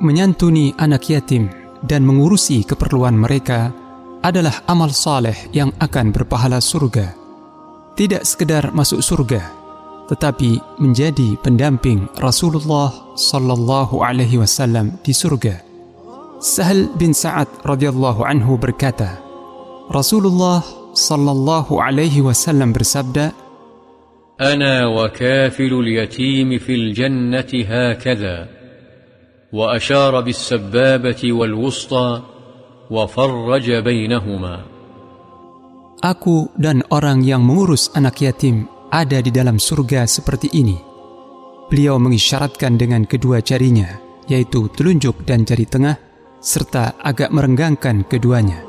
menyantuni anak yatim dan mengurusi keperluan mereka adalah amal saleh yang akan berpahala surga. Tidak sekedar masuk surga, tetapi menjadi pendamping Rasulullah sallallahu alaihi wasallam di surga. Sahal bin Sa'ad radhiyallahu anhu berkata, Rasulullah sallallahu alaihi wasallam bersabda, "Ana wa kafilul yatim fil jannati hakadha." وأشار بالسبابة والوسطى وفرج بينهما Aku dan orang yang mengurus anak yatim ada di dalam surga seperti ini. Beliau mengisyaratkan dengan kedua jarinya, yaitu telunjuk dan jari tengah, serta agak merenggangkan keduanya.